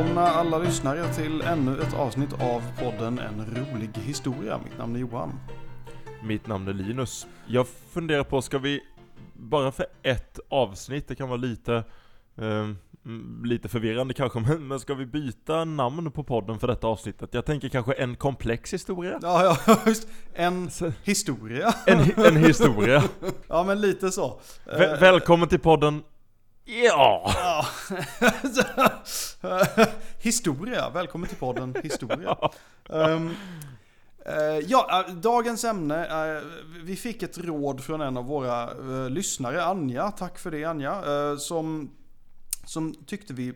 Välkomna alla lyssnare till ännu ett avsnitt av podden En rolig historia. Mitt namn är Johan. Mitt namn är Linus. Jag funderar på, ska vi bara för ett avsnitt, det kan vara lite eh, Lite förvirrande kanske, men, men ska vi byta namn på podden för detta avsnittet? Jag tänker kanske en komplex historia? Ja, ja, just En historia. En, en historia. Ja, men lite så. Vä- Eh, välkommen till podden Ja! Ja. historia, välkommen till podden Historia. Eh, ja, eh, dagens ämne, eh, vi fick ett råd från en av våra lyssnare, Anja, tack för det Anja, som, som tyckte vi,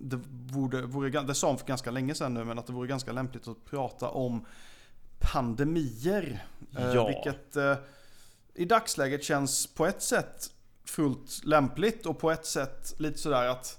det, borde, vore, det sa hon för ganska länge sedan nu, men att det vore ganska lämpligt att prata om pandemier. Ja. Vilket i dagsläget känns på ett sätt fullt lämpligt och på ett sätt lite sådär att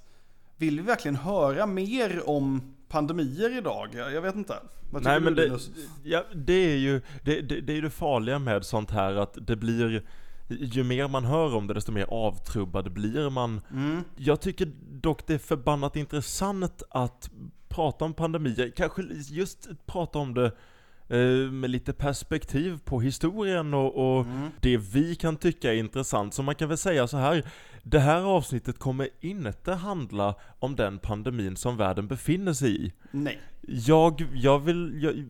vill vi verkligen höra mer om pandemier idag? Jag, vet inte. Vad Nej du men det, Linus? ja, det är ju det, det, det är det farliga med sånt här att det blir Ju mer man hör om det desto mer avtrubbad blir man Mm. Jag tycker dock det är förbannat intressant att prata om pandemier, kanske just prata om det med lite perspektiv på historien och, och Mm. det vi kan tycka är intressant. Så man kan väl säga så här. Det här avsnittet kommer inte handla om den pandemin som världen befinner sig i. Nej. Jag, jag vill, jag,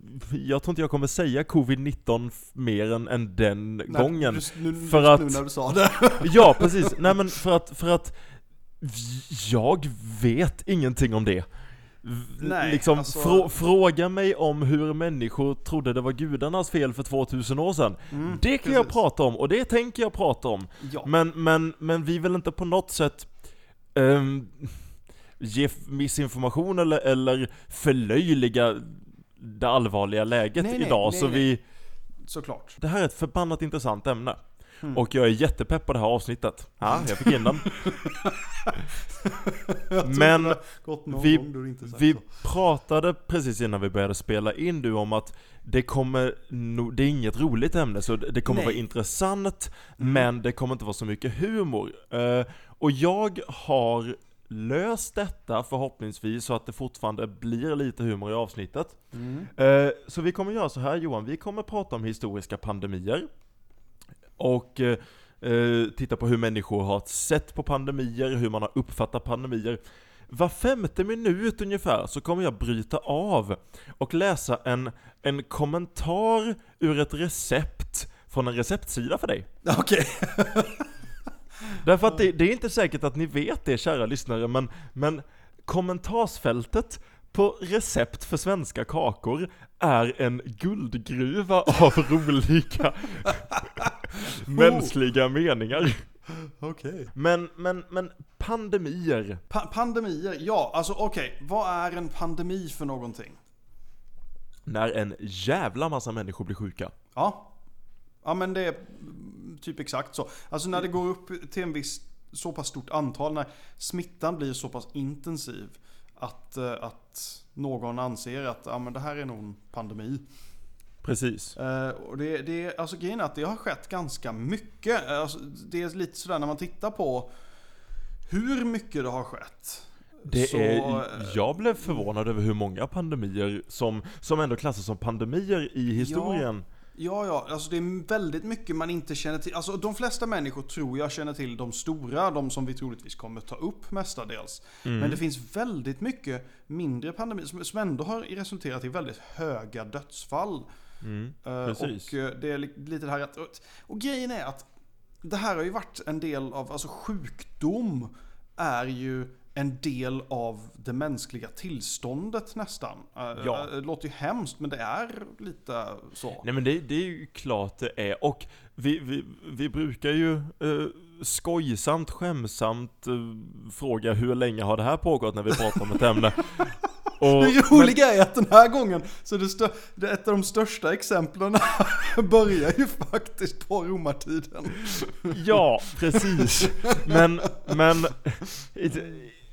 jag tror inte jag kommer säga covid-19 f- mer än, än den Nej, gången. Just nu, För just att- nu när du sa det. Ja, precis. Nej men för att, för att jag vet ingenting om det. Nej, liksom, alltså- frå, fråga mig om hur människor trodde det var gudarnas fel för 2000 år sedan. Mm, det kan jag precis. prata om, och det tänker jag prata om. Ja. Men, men, men vi vill inte på något sätt ehm, ge missinformation eller, eller förlöjliga det allvarliga läget Nej, nej, idag. nej, så nej. vi, Såklart. det här är ett förbannat intressant ämne. Mm. Och jag är jättepepp på det här avsnittet. Ja, jag fick in den. Men vi- Vi pratade precis innan vi började spela in du om att det kommer nog, det är inget roligt ämne så det det kommer Nej. vara intressant Mm. men det kommer inte vara så mycket humor. Eh, och jag har löst detta förhoppningsvis så att det fortfarande blir lite humor i avsnittet. Mm. Eh, så vi kommer göra så här Johan, vi kommer prata om historiska pandemier. Och eh, eh, titta på hur människor har sett på pandemier, hur man har uppfattat pandemier. Var femte minut ungefär så kommer jag bryta av och läsa en, en kommentar ur ett recept från en receptsida för dig. Okej. Därför att det, det är inte säkert att ni vet det kära lyssnare, men, men kommentarsfältet på recept för svenska kakor är en guldgruva av roliga mänskliga meningar. Okej. Men, men, men pandemier. Pa- pandemier, ja alltså okej. Vad är en pandemi för någonting? När en jävla massa människor blir sjuka. Ja. Ja men det är mm, typ exakt så. Alltså när det går upp till en viss så pass stort antal, när smittan blir så pass intensiv att, eh, att någon anser att ja, men det här är nog en pandemi. Precis. Eh, och det, det, alltså grejen är att det har skett ganska mycket. Eh, Alltså, det är lite sådär när man tittar på hur mycket det har skett. Det så, är, eh, jag blev förvånad över hur många pandemier som, som ändå klassas som pandemier i historien. Ja, ja, alltså det är väldigt mycket man inte känner till. Alltså de flesta människor tror jag känner till de stora, de som vi troligtvis kommer ta upp mestadels. Mm. Men det finns väldigt mycket mindre pandemier som, som ändå har resulterat i väldigt höga dödsfall. Mm. Eh, Precis. Och eh, det är li- lite det här att, och- och grejen är att det här har ju varit en del av, alltså sjukdom är ju en del av det mänskliga tillståndet nästan. Eh, Ja. Det låter ju hemskt men det är lite så. Nej men det, det är ju klart det är, och vi, vi, vi brukar ju eh, skojsamt, skämsamt eh, fråga hur länge har det här pågått när vi pratar om ett ämne. Och, Det roliga är att den här gången, så det, stö- det ett av de största exemplen börjar ju faktiskt på romartiden. Ja, precis. Men, men,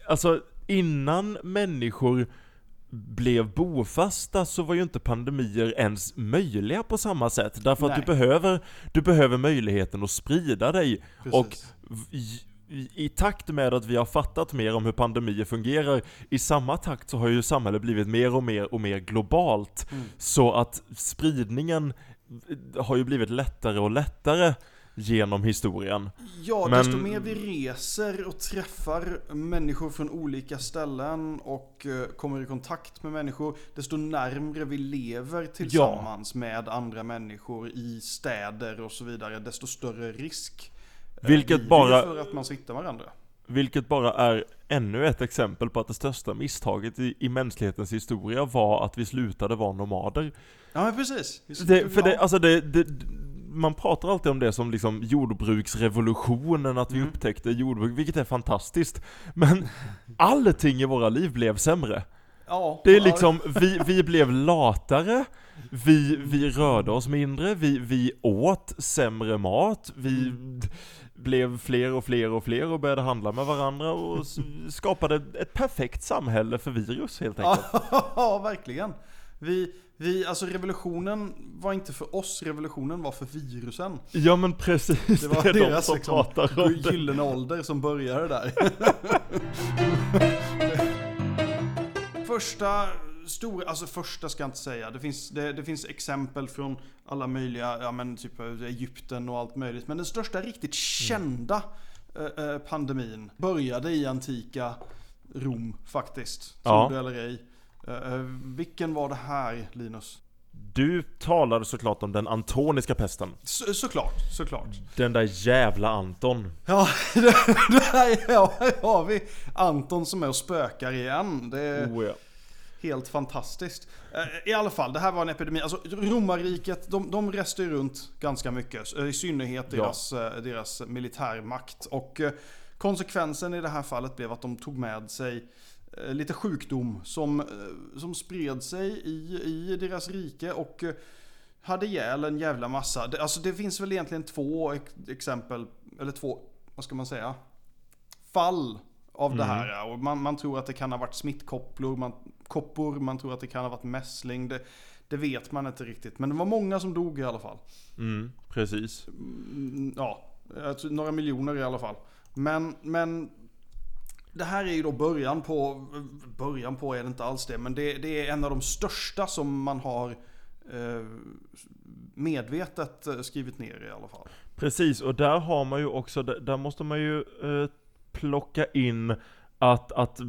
alltså innan människor blev bofasta så var ju inte pandemier ens möjliga på samma sätt. Därför att du behöver, du behöver möjligheten att sprida dig. Och Precis. v- i, i takt med att vi har fattat mer om hur pandemier fungerar, i samma takt så har ju samhället blivit mer och mer och mer globalt. Mm. Så att spridningen har ju blivit lättare och lättare genom historien. Ja, Men- desto mer vi reser och träffar människor från olika ställen och eh, kommer i kontakt med människor, desto närmre vi lever tillsammans med andra människor i städer och så vidare, desto större risk eh, Vilket blir bara- för att man smittar varandra. Vilket bara är ännu ett exempel på att det största misstaget i, i mänsklighetens historia var att vi slutade vara nomader. Ja, men precis. Det, för det, Ja. alltså det, det, man pratar alltid om det som liksom jordbruksrevolutionen, att vi Mm. upptäckte jordbruk, vilket är fantastiskt. Men allting i våra liv blev sämre. ja, Det är liksom, vi, vi blev latare, vi, vi rörde oss mindre, vi, vi åt sämre mat, vi Mm. blev fler och fler och fler och började handla med varandra och skapade ett perfekt samhälle för virus helt enkelt. Ja, verkligen. Vi, vi, alltså revolutionen var inte för oss, revolutionen var för virusen. Ja men precis, Det var är de deras som liksom, pratar om det. gyllene ålder som började där. första stora, alltså första ska jag inte säga. Det finns, det, det finns exempel från alla möjliga, ja men typ Egypten och allt möjligt. Men den största riktigt kända eh, eh, pandemin började i antika Rom faktiskt. Tror Ja. du eller ej. Eh, eh, vilken var det här Linus? Du talade såklart om den antoniska pesten. Så, såklart, såklart. Den där jävla Anton. Ja, här, ja, har vi Anton som är och spökar igen. Det är Oh, ja. helt fantastiskt. Eh, I alla fall, det här var en epidemi. Alltså romarriket, de, de reste runt ganska mycket. I synnerhet deras, deras militärmakt. Och konsekvensen i det här fallet blev att de tog med sig lite sjukdom som, eh, som spred sig i, i deras rike och eh, hade ihjäl en jävla massa. Alltså det finns väl egentligen två ex- exempel, eller två, vad ska man säga? Fall av det här. Och man, man tror att det kan ha varit smittkopplor, man, koppor, man tror att det kan ha varit mässling. Det, det vet man inte riktigt. Men det var många som dog i alla fall. Mm, precis. Mm, Ja, tror några miljoner i alla fall. Men, men det här är ju då början på, början på är det inte alls det, men det, det är en av de största som man har eh, medvetet eh, skrivit ner i alla fall. Precis, och där har man ju också, där måste man ju eh, plocka in att, att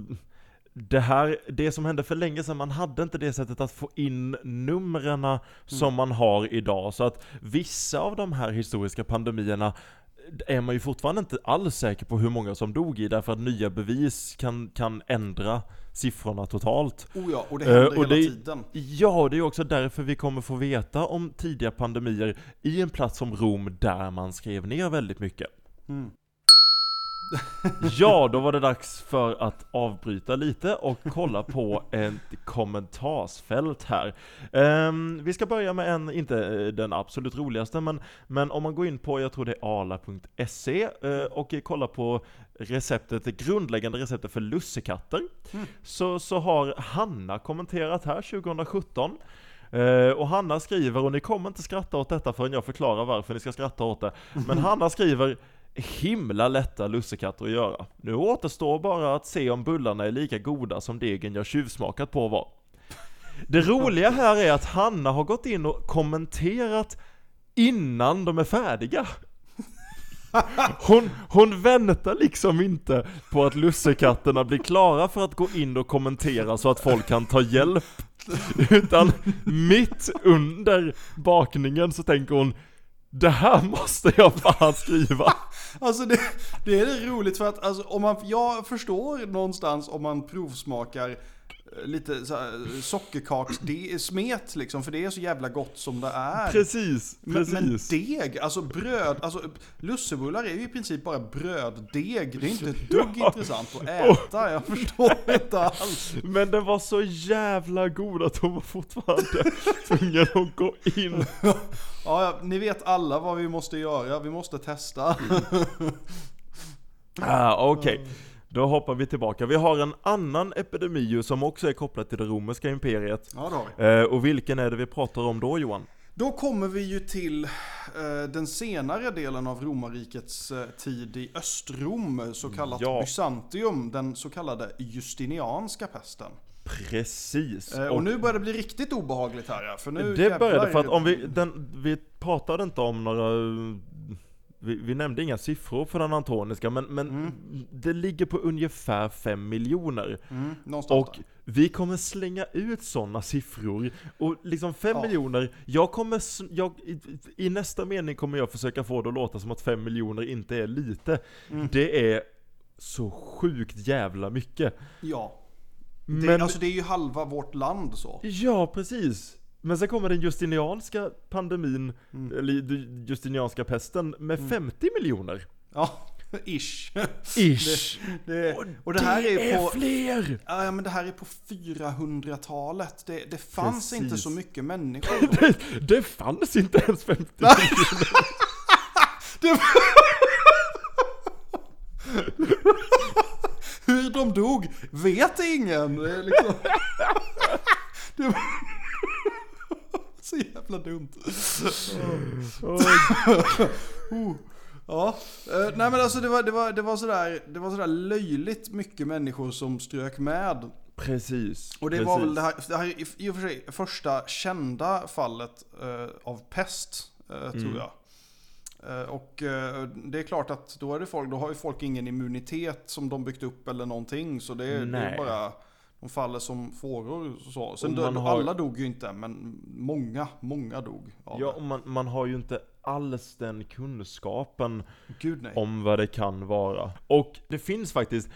det här, det som hände för länge sedan, man hade inte det sättet att få in numren som man har idag. Så att vissa av de här historiska pandemierna är man ju fortfarande inte alls säker på hur många som dog i, därför att nya bevis kan, kan ändra siffrorna totalt. Oh ja, och det händer och hela det- tiden. Ja, det är också därför vi kommer få veta om tidiga pandemier i en plats som Rom där man skrev ner väldigt mycket. Mm. Ja, då var det dags för att avbryta lite och kolla på ett kommentarsfält här. Ehm, vi ska börja med en, inte eh, den absolut roligaste, men, men om man går in på, jag tror det är arla.se eh, och kollar på receptet, det grundläggande receptet för lussekatter, Mm. så, så har Hanna kommenterat här 2017. Eh, och Hanna skriver, och ni kommer inte skratta åt detta förrän jag förklarar varför ni ska skratta åt det, men Hanna skriver Himla lätta lussekatter att göra. Nu återstår bara att se om bullarna är lika goda som degen jag tjuvsmakat på var. Det roliga här är att Hanna har gått in och kommenterat innan de är färdiga. Hon, hon väntar liksom inte på att lussekatterna blir klara för att gå in och kommentera så att folk kan ta hjälp. Utan mitt under bakningen så tänker hon det här måste jag fan skriva. Alltså det, det är roligt för att alltså, om man, jag förstår någonstans om man provsmakar eh, lite så här sockerkaks, det är smet liksom, för det är så jävla gott som det är. Precis, Men, precis. men deg, alltså bröd, alltså lussebullar är ju i princip bara bröddeg. Det är inte ett dugg intressant att äta, jag förstår inte alls. Men den var så jävla god att hon var fortfarande tvungen att gå in. Ja, ja, ni vet alla vad vi måste göra, vi måste testa. Ah, Okej, då hoppar vi tillbaka. Vi har en annan epidemi som också är kopplad till det romerska imperiet. Ja, vi. Eh, och vilken är det vi pratar om då Johan? Då kommer vi ju till eh, den senare delen av romarrikets eh, tid i Östrom, så kallat Ja. Byzantium, den så kallade Justinianska pesten. Precis. Eh, och nu börjar det bli riktigt obehagligt här ja, för nu det började för att om vi, den, vi pratade inte om några vi, vi nämnde inga siffror för den antoniska men, men det ligger på ungefär 5 miljoner. Mm, Och vi kommer slänga ut sådana siffror. Och liksom 5 Ja. miljoner, jag kommer, jag, i, i nästa mening kommer jag försöka få det att låta som att 5 miljoner inte är lite. Mm. Det är så sjukt jävla mycket. Ja. Det, Men, Alltså det är ju halva vårt land så. ja precis. Men sen kommer den justinianska pandemin, Mm. eller ju- justinianska pesten med 50 miljoner. Ja, ish. Ish. Det, och det här är på... fler! Ja men det här är på 400-talet. Det, det fanns Precis. inte så mycket människor. Det, det fanns inte ens 50 miljoner. Det... Hur de dog vet ingen. Det liksom... Det var... Så jävla dumt. Oh. Ja, eh, nej men alltså det var, det var, det var sådär, det var sådär löjligt mycket människor som strök med. Precis. Och det precis. var väl det här, det här är i, och för sig första kända fallet eh, av pest, Mm. tror jag. Eh, och det är klart att då, är det folk, då har ju folk ingen immunitet som de byggt upp eller någonting. Så det, det är bara, de faller som fåror. och Så. Sen Och dö, man har- alla dog ju inte, men många, många dog av Ja, och man, man har ju inte alls den kunskapen Gud om vad det kan vara. Och det finns faktiskt,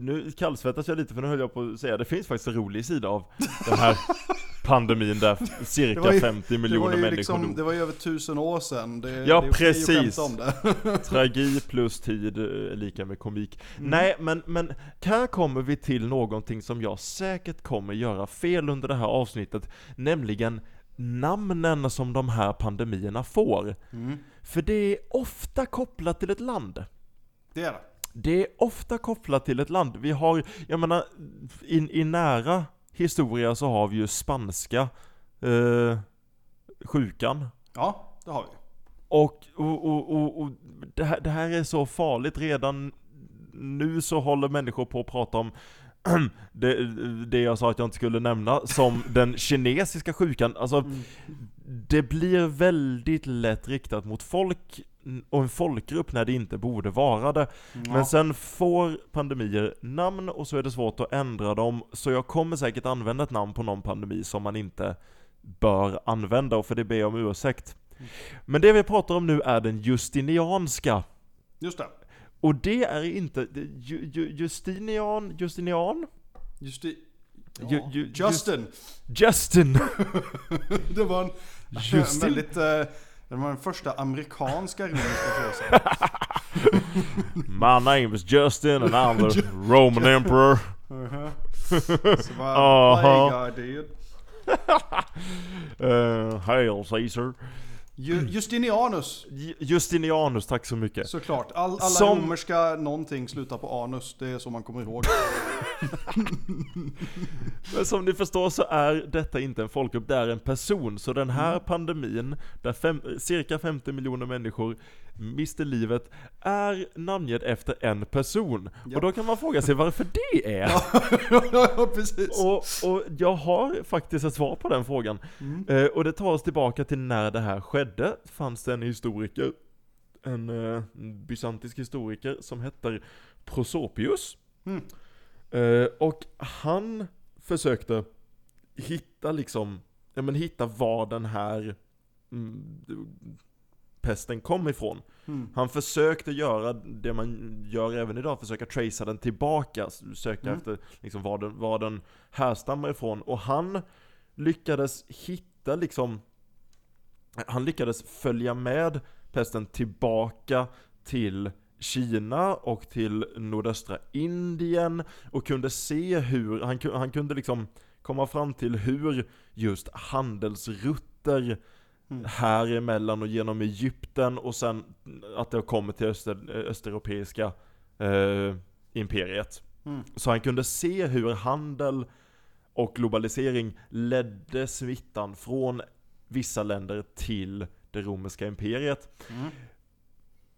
nu kallsvettas jag lite för nu höll jag på att säga, det finns faktiskt en rolig sida av den här pandemin där cirka ju- 50 Det var, miljoner människor liksom, dog. det var ju över tusen år sedan. Det, Ja, det är precis. om det. Tragi plus tid är lika med komik. Mm. Nej, men, men här kommer vi till någonting som jag säkert kommer göra fel under det här avsnittet, nämligen namnen som de här pandemierna får. Mm. För det är ofta kopplat till ett land. Det är det. Det är ofta kopplat till ett land. Vi har, jag menar, i, i nära historia så har vi ju spanska eh, sjukan. Ja, det har vi. Och, och, och, och, och det, här, det här är så farligt redan nu så håller människor på att prata om det, det jag sa att jag inte skulle nämna som den kinesiska sjukan. Alltså, det blir väldigt lätt riktat mot folk och en folkgrupp när det inte borde vara det. Ja. Men sen får pandemier namn och så är det svårt att ändra dem. Så jag kommer säkert använda ett namn på någon pandemi som man inte bör använda och för det ber jag om ursäkt. Men det vi pratar om nu är den justinianska. Just det. Och det är inte, ju, ju, Justinian, Justinian? Justi... Ja. Ju- ju- Justin. Justin! Det var en, Justin. väldigt... eh, det var den första amerikanska romerska kejsaren. My name is Justin and I'm the Roman Emperor. Uh-huh. Så bara, hey guy dude. Uh, Hail Caesar. Ju, Justinianus, Ju- Justinianus, tack så mycket. såklart. All, alla Som- romerska någonting slutar på anus. Det är så man kommer ihåg. Men som ni förstår så är detta inte en folkgrupp, det är en person. Så den här Mm. pandemin, där fem, cirka 50 miljoner människor mister livet, är namngett efter en person. Ja. Och då kan man fråga sig varför det är. ja, precis. Och, och jag har faktiskt ett svar på den frågan. Mm. Eh, och det tar oss tillbaka till när det här skedde. Fanns det en historiker, en eh, bysantisk historiker som hette Prosopius. Mm. Eh, och han försökte hitta liksom, ja men hitta var den här mm, pesten kom ifrån. Mm. Han försökte göra det man gör även idag, försöka tracea den tillbaka, söka Mm. efter liksom var den, var den härstammar ifrån. Och han lyckades hitta liksom, han lyckades följa med pesten tillbaka till Kina och till nordöstra Indien och kunde se hur, han, han kunde liksom komma fram till hur just handelsrutter Mm. här emellan och genom Egypten och sen att det kommer till öster, östeuropeiska eh, imperiet. Mm. Så han kunde se hur handel och globalisering ledde smittan från vissa länder till det romerska imperiet. Mm.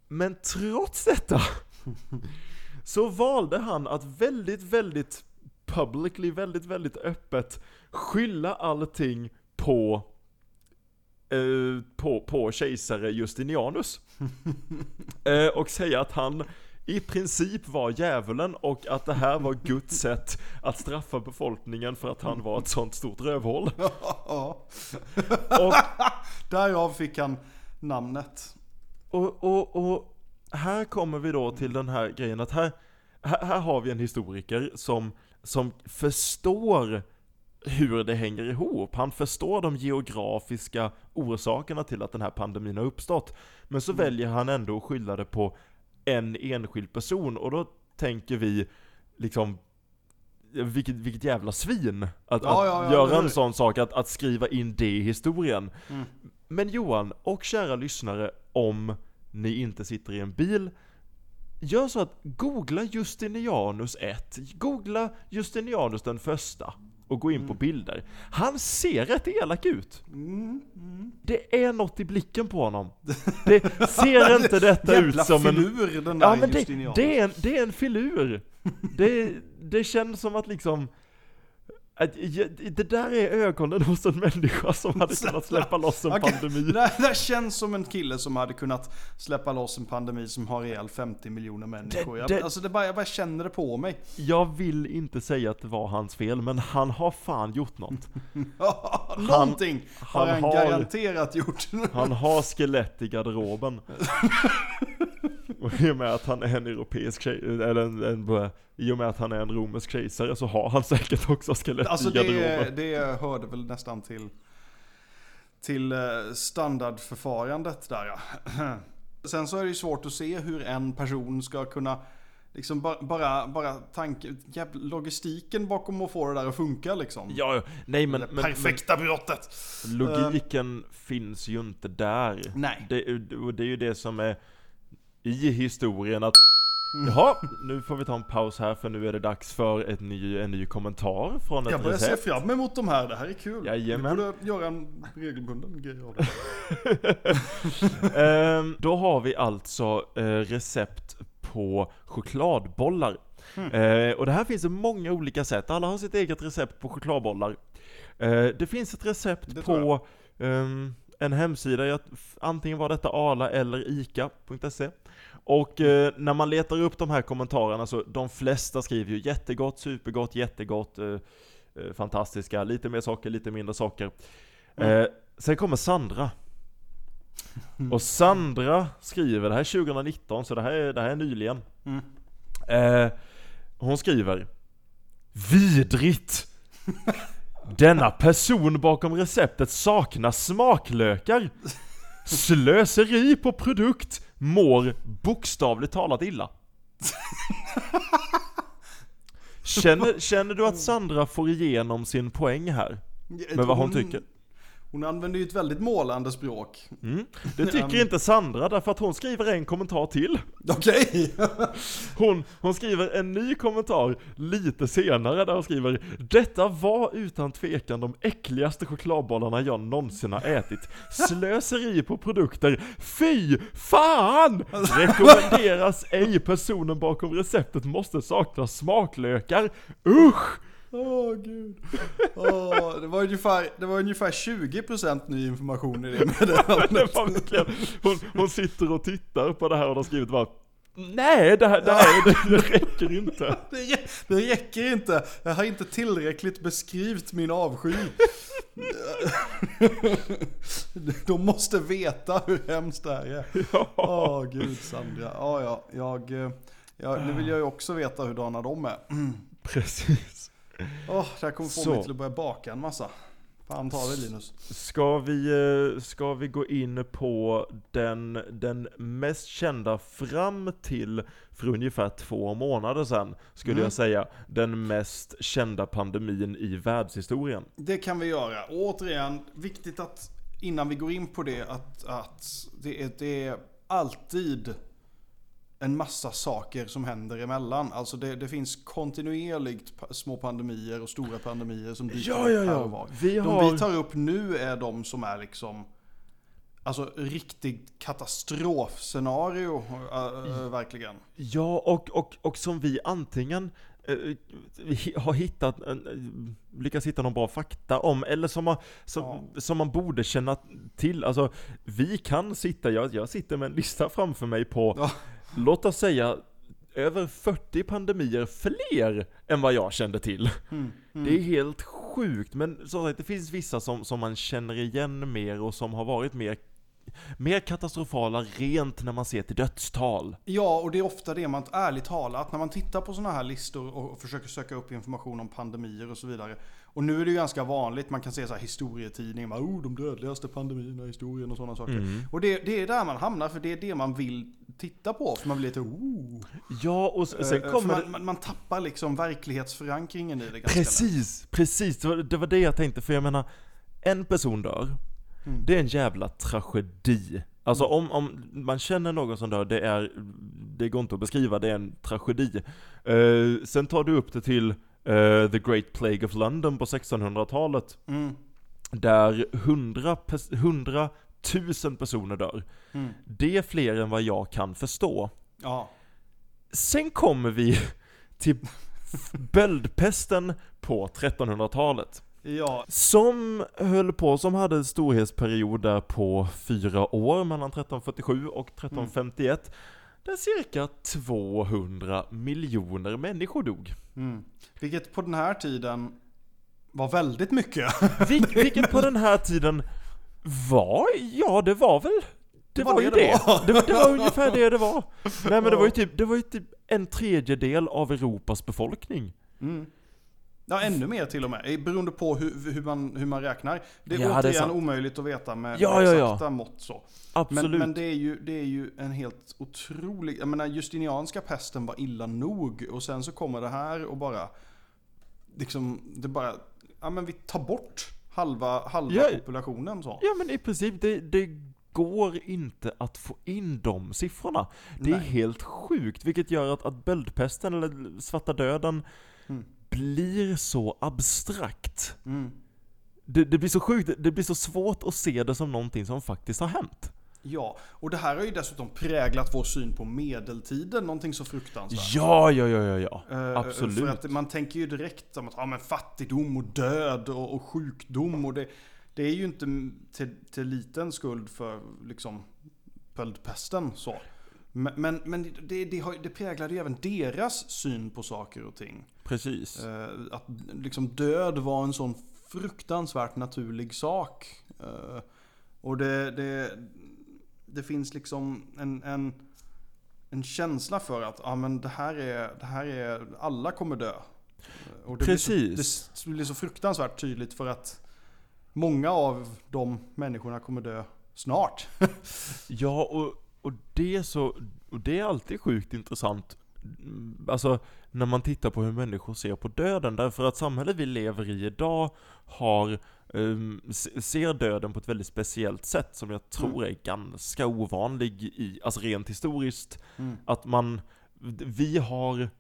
Men trots detta så valde han att väldigt, väldigt publicly, väldigt, väldigt öppet skylla allting på på, på kejsare Justinianus. eh, och säga att han i princip var djävulen och att det här var Guds sätt att straffa befolkningen för att han var ett sånt stort rövhål. Och Därav fick han namnet. Och, och, och här kommer vi då till den här grejen att här, här, här har vi en historiker som, som förstår hur det hänger ihop. Han förstår de geografiska orsakerna till att den här pandemin har uppstått. Men så väljer han ändå att skylla det på en enskild person och då tänker vi liksom vilket, vilket jävla svin att, Ja, att ja, ja, göra en sån sak, att, att skriva in det i historien. Mm. Men Johan, och kära lyssnare, om ni inte sitter i en bil, gör så att googla Justinianus 1, googla Justinianus den första och gå in på bilder. Han ser rätt elak ut. Mm, mm. Det är något i blicken på honom. Det ser inte detta ut som en... filur den där Ja men det, det, är en, det är en filur. Det, det känns som att liksom det där är ögonen hos en människa som hade kunnat släppa loss en Okej, pandemi. Det, det känns som en kille som hade kunnat släppa loss en pandemi som har ihjäl 50 miljoner människor. Jag, det- alltså det bara, jag bara känner det på mig. Jag vill inte säga att det var hans fel, men han har fan gjort något. Någonting har han han har- garanterat gjort. Han har skelett i garderoben. Och i och med att han är en europeisk tjej, eller en, en, i och med att han är en romersk kejsare så har han säkert också skelett Alltså i det, garderoben. det hörde väl nästan till, till eh, standardförfarandet där ja. Sen så är det ju svårt att se hur en person ska kunna Liksom bara, bara, bara jävla logistiken bakom att få det där att funka liksom. Ja, nej men, det men, perfekta brottet. logiken finns ju inte där. Nej. Det, och det är ju det som är i historien att Mm. Jaha, nu får vi ta en paus här för nu är det dags för ett ny, en ny kommentar från ett Jag börjar se recept. fram emot de här, det här är kul. Jajamän. Vi borde göra en regelbunden grej av det. Ehm, då har vi alltså eh, recept på chokladbollar. Mm. Eh, och det här finns många olika sätt, alla har sitt eget recept på chokladbollar. Eh, det finns ett recept Det på ehm, en hemsida, jag, antingen var detta Arla eller ICA.se. Och eh, när man letar upp de här kommentarerna så, de flesta skriver ju jättegott, supergott, jättegott, eh, eh, fantastiska, lite mer socker, lite mindre socker. Mm. Eh, sen kommer Sandra. Och Sandra skriver, det här är 2019 så det här är, det här är nyligen. Mm. Eh, hon skriver Vidrigt! Denna person bakom receptet saknar smaklökar. Slöseri på produkt mår bokstavligt talat illa. Känner, känner du att Sandra får igenom sin poäng här? Med vad hon tycker? Hon använder ju ett väldigt målande språk. Mm. Det tycker inte Sandra därför att hon skriver en kommentar till. Okej. Hon, hon skriver en ny kommentar lite senare där hon skriver Detta var utan tvekan de äckligaste chokladbollarna jag någonsin har ätit. Slöseri på produkter. Fy fan! Rekommenderas ej. Personen bakom receptet måste sakna smaklökar. Usch! Åh gud. Åh, det, var ungefär, det var ungefär 20% ny information i det meddelandet. Hon, hon sitter och tittar på det här och har skrivit bara Nej, det här, det här det, det räcker inte. Det, det räcker inte. Jag har inte tillräckligt beskrivit min avsky. De måste veta hur hemskt det här är. Åh gud Sandra. Ja, ja, jag, eh, ja, nu vill jag ju också veta hurdana de är. Precis. Åh, det här kommer få Så. mig till att börja baka en massa. Fan ta det Linus. Ska vi, eh, ska vi gå in på den, den mest kända fram till för ungefär två månader sedan, skulle Mm. jag säga, den mest kända pandemin i världshistorien. Det kan vi göra. Och återigen, viktigt att innan vi går in på det att, att det, är, det är alltid en massa saker som händer emellan. Alltså det, det finns kontinuerligt små pandemier och stora pandemier som dyker Ja, ja, upp här och var. ja. Vi De har... vi tar upp nu är de som är liksom Alltså riktigt katastrofscenario, äh, äh, verkligen. Ja, och, och, och som vi antingen hi- har hittat, eh, lyckats hitta någon bra fakta om, eller som man, som, som man borde känna till. Alltså, vi kan sitta, jag, jag sitter med en lista framför mig på, Ja. Låt oss säga, över 40 pandemier fler än vad jag kände till. Mm, mm. Det är helt sjukt, men som sagt, det finns vissa som, som man känner igen mer och som har varit mer, mer katastrofala rent när man ser till dödstal. Ja, och det är ofta det man, ärligt talat, när man tittar på sådana här listor och försöker söka upp information om pandemier och så vidare. Och nu är det ju ganska vanligt, man kan se så här historietidningar, oh, de dödligaste pandemierna i historien och sådana saker. Mm. Och det, det är där man hamnar, för det är det man vill titta på, för man blir lite oh. Ja, och sen Eh, kommer för det... man, man, man tappar liksom verklighetsförankringen i det ganska lätt. Precis, precis. Det var, det var det jag tänkte, för jag menar, en person dör. Mm. Det är en jävla tragedi. Alltså om, om man känner någon som dör, det är, det går inte att beskriva, det är en tragedi. Eh, sen tar du upp det till eh, The Great Plague of London på 1600-talet, Mm. där 100, pers- 100 000 personer dör. Mm. Det är fler än vad jag kan förstå. Ja. Sen kommer vi till böldpesten på 1300-talet. Ja. Som höll på, som hade en storhetsperiod där på fyra år mellan 1347 och 1351. Där cirka 200 miljoner människor dog. Mm. Vilket på den här tiden var väldigt mycket. Vil- vilket på den här tiden var, ja det var väl det, var var, det ju det det. var. Det, det var ungefär det det var. Nej men det var ju typ, det var ju typ en tredjedel av Europas befolkning. Mm. Ja, ännu mer till och med. Beroende på hur, hur, man, hur man räknar. Det är Ja, det är återigen sant. omöjligt att veta med, Ja, ja, ja. exakta mått så. Absolut. Men, men det, är ju, det är ju en helt otrolig... Jag menar, justinianska pesten var illa nog. Och sen så kommer det här och bara... Liksom, det bara... Ja men vi tar bort halva, halva Ja. populationen så. Ja men i princip, det, det går inte att få in de siffrorna. Det är Nej. helt sjukt, vilket gör att, att böldpesten eller svarta döden Mm. Blir så abstrakt. Mm. Det, det blir så sjukt, det blir så svårt att se det som någonting som faktiskt har hänt. Ja, och det här har ju dessutom präglat vår syn på medeltiden, någonting så fruktansvärt. Ja, ja, ja, ja, ja. Eh, Absolut. För att man tänker ju direkt om att ja, men fattigdom och död och, och sjukdom och det, det är ju inte till, till liten skuld för liksom böldpesten så. Men, men, men det, det, har, det präglade ju även deras syn på saker och ting. Precis. Eh, att liksom död var en sån fruktansvärt naturlig sak. Eh, och det, det, det finns liksom en, en, en känsla för att ja, men det, här är, det här är, alla kommer dö. Eh, Och det Blir Precis. så, det blir så fruktansvärt tydligt för att många av de människorna kommer dö snart. Ja, och, och det är så, och det är alltid sjukt intressant. Mm, Alltså, när man tittar på hur människor ser på döden. Därför att samhället vi lever i idag har, ehm, se- ser döden på ett väldigt speciellt sätt som jag tror är ganska ovanlig i, alltså rent historiskt. Mm. Att man, vi har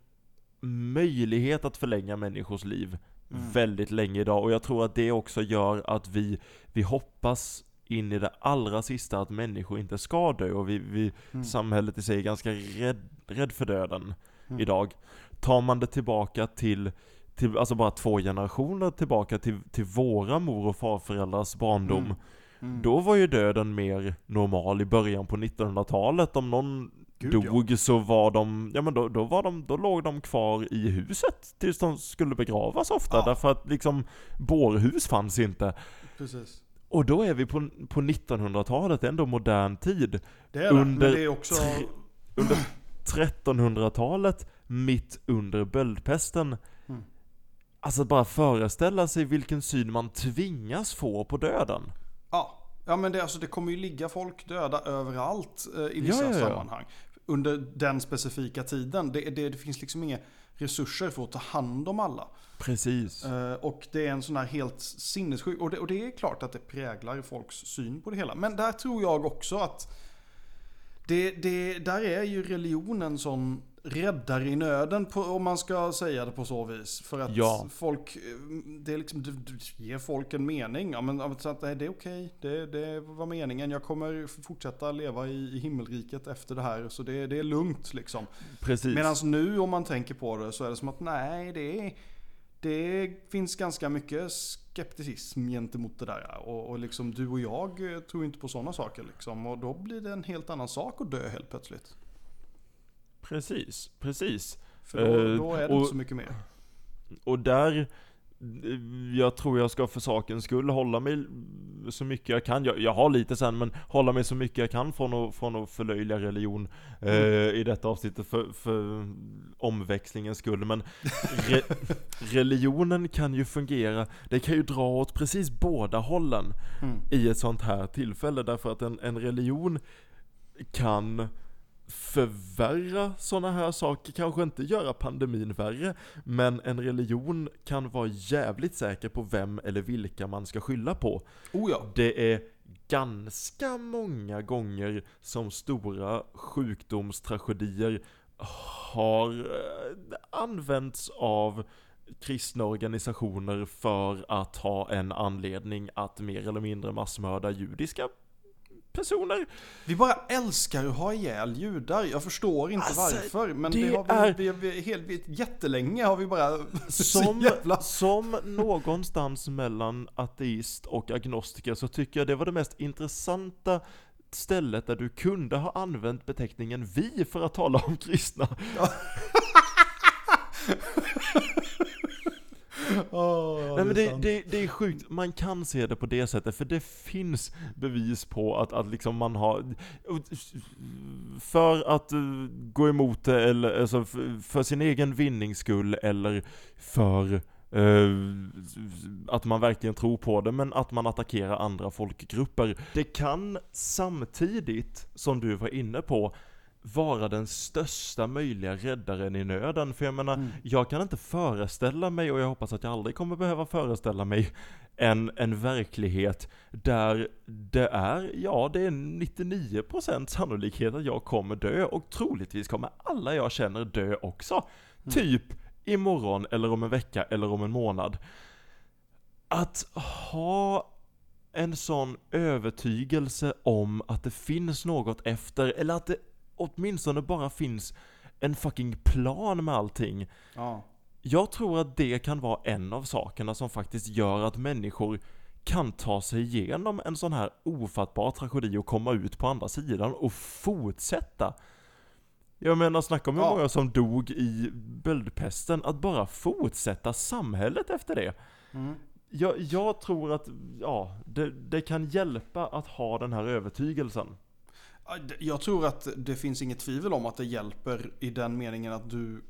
möjlighet att förlänga människors liv Mm. väldigt länge idag och jag tror att det också gör att vi, vi hoppas in i det allra sista att människor inte ska dö och vi, vi Mm. samhället i sig är ganska rädd, rädd för döden Mm. idag. Tar man det tillbaka till, till, alltså bara två generationer tillbaka till, till våra mor och farföräldrars barndom Mm. Mm. då var ju döden mer normal i början på 1900-talet. Om någon Gud, ja. dog så var de, ja men då, då, var de, då låg de kvar i huset tills de skulle begravas ofta. Ja. Därför att liksom bårhus fanns inte. Precis. Och då är vi på, på 1900-talet, ändå modern tid. Det är det, Under men det är också... tre- Under 1300-talet, mitt under böldpesten. Mm. Alltså bara föreställa sig vilken syn man tvingas få på döden. Ja, ja men det, alltså, det kommer ju ligga folk döda överallt eh, i vissa Ja, ja, ja. sammanhang. Under den specifika tiden. Det, det, det finns liksom inga resurser för att ta hand om alla. Precis. Eh, och det är en sån här helt sinnessjuk... Och det, och det är klart att det präglar folks syn på det hela. Men där tror jag också att det, det, där är ju religionen sån räddare i nöden på, om man ska säga det på så vis. För att Ja. folk, eh, det är liksom, du, du ger folk en mening. Ja men så att, nej, det är okej, det, det var meningen. Jag kommer fortsätta leva i, i himmelriket efter det här. Så det, det är lugnt liksom. Medan nu om man tänker på det så är det som att nej, det, är, det finns ganska mycket skepticism gentemot det där. Och, och liksom du och jag eh, tror inte på sådana saker liksom. Och då blir det en helt annan sak att dö helt plötsligt. Precis, precis. För då, Eh, då är det och- inte så mycket mer. Och där, jag tror jag ska för sakens skull hålla mig så mycket jag kan. Jag, jag har lite sen, men hålla mig så mycket jag kan från att, från att förlöjliga religion eh, i detta avsnittet för, för omväxlingens skull. Men re, religionen kan ju fungera, det kan ju dra åt precis båda hållen Mm. i ett sånt här tillfälle. Därför att en, en religion kan förvärra sådana här saker, kanske inte göra pandemin värre, men en religion kan vara jävligt säker på vem eller vilka man ska skylla på. Oh ja. Det är ganska många gånger som stora sjukdomstragedier har eh, använts av kristna organisationer för att ha en anledning att mer eller mindre massmörda judiska personer. Vi bara älskar att ha ihjäl judar. Jag förstår inte Alltså, varför. Men det det, har vi, är- vi, vi, helt, vi, jättelänge har vi bara Som, jävla... som någonstans mellan ateist och agnostiker så tycker jag det var det mest intressanta stället där du kunde ha använt beteckningen vi för att tala om kristna. Åh, Nej men det, det, det är sjukt, man kan se det på det sättet för det finns bevis på att, att liksom man har För att eh, gå emot det eller alltså för, sin egen vinnings skull eller för eh, att man verkligen tror på det men att man attackerar andra folkgrupper. Det kan samtidigt, som du var inne på, vara den största möjliga räddaren i nöden. För jag menar, Mm. jag kan inte föreställa mig, och jag hoppas att jag aldrig kommer behöva föreställa mig, en, en verklighet där det är, ja det är 99% sannolikhet att jag kommer dö och troligtvis kommer alla jag känner dö också. Typ imorgon eller om en vecka eller om en månad. Att ha en sån övertygelse om att det finns något efter, eller att det åtminstone bara finns en fucking plan med allting. Ja. Jag tror att det kan vara en av sakerna som faktiskt gör att människor kan ta sig igenom en sån här ofattbar tragedi och komma ut på andra sidan och fortsätta. Jag menar, snacka om hur Ja. många som dog i böldpesten, att bara fortsätta samhället efter det. Mm. Jag, jag tror att, ja, det, det kan hjälpa att ha den här övertygelsen. Jag tror att det finns inget tvivel om att det hjälper i den meningen att du